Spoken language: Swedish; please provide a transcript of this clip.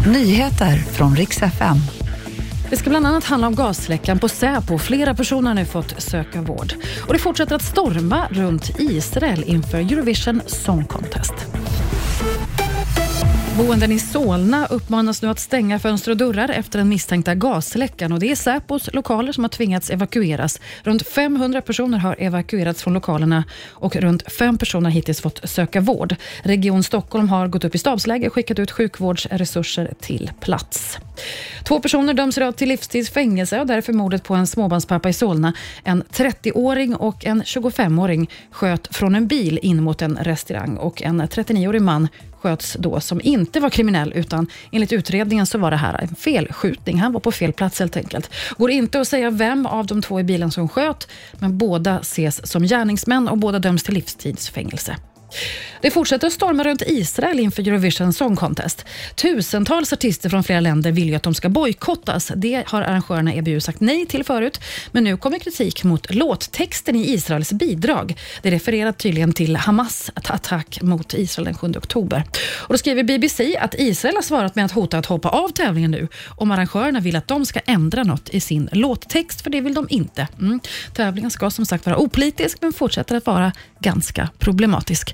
Nyheter från riks FM. Det ska bland annat handla om gasläckan på Säpo. Flera personer har nu fått söka vård. Och det fortsätter att storma runt Israel inför Eurovision Song Contest. Boenden i Solna uppmanas nu att stänga fönster och dörrar efter den misstänkta gasläckan. Och det är Säpos lokaler som har tvingats evakueras. Runt 500 personer har evakuerats från lokalerna och runt fem personer har hittills fått söka vård. Region Stockholm har gått upp i stabsläge och skickat ut sjukvårdsresurser till plats. Två personer döms idag till livstids fängelse och därför mordet på en småbarnspappa i Solna. En 30-åring och en 25-åring sköt från en bil in mot en restaurang och en 39-årig man sköts då som inte var kriminell, utan enligt utredningen så var det här en felskjutning. Han var på fel plats helt enkelt. Går inte att säga vem av de två i bilen som sköt, men båda ses som gärningsmän och båda döms till livstidsfängelse. Det fortsätter att storma runt Israel inför Eurovision Song Contest. Tusentals artister från flera länder vill ju att de ska bojkottas. Det har arrangörerna EBU sagt nej till förut, men nu kommer kritik mot låttexten i Israels bidrag. Det refererar tydligen till Hamas attack mot Israel den 7 oktober. Och då skriver BBC att Israel har svarat med att hota att hoppa av tävlingen nu om arrangörerna vill att de ska ändra något i sin låttext, för det vill de inte. Mm. Tävlingen ska som sagt vara opolitisk, men fortsätter att vara ganska problematisk.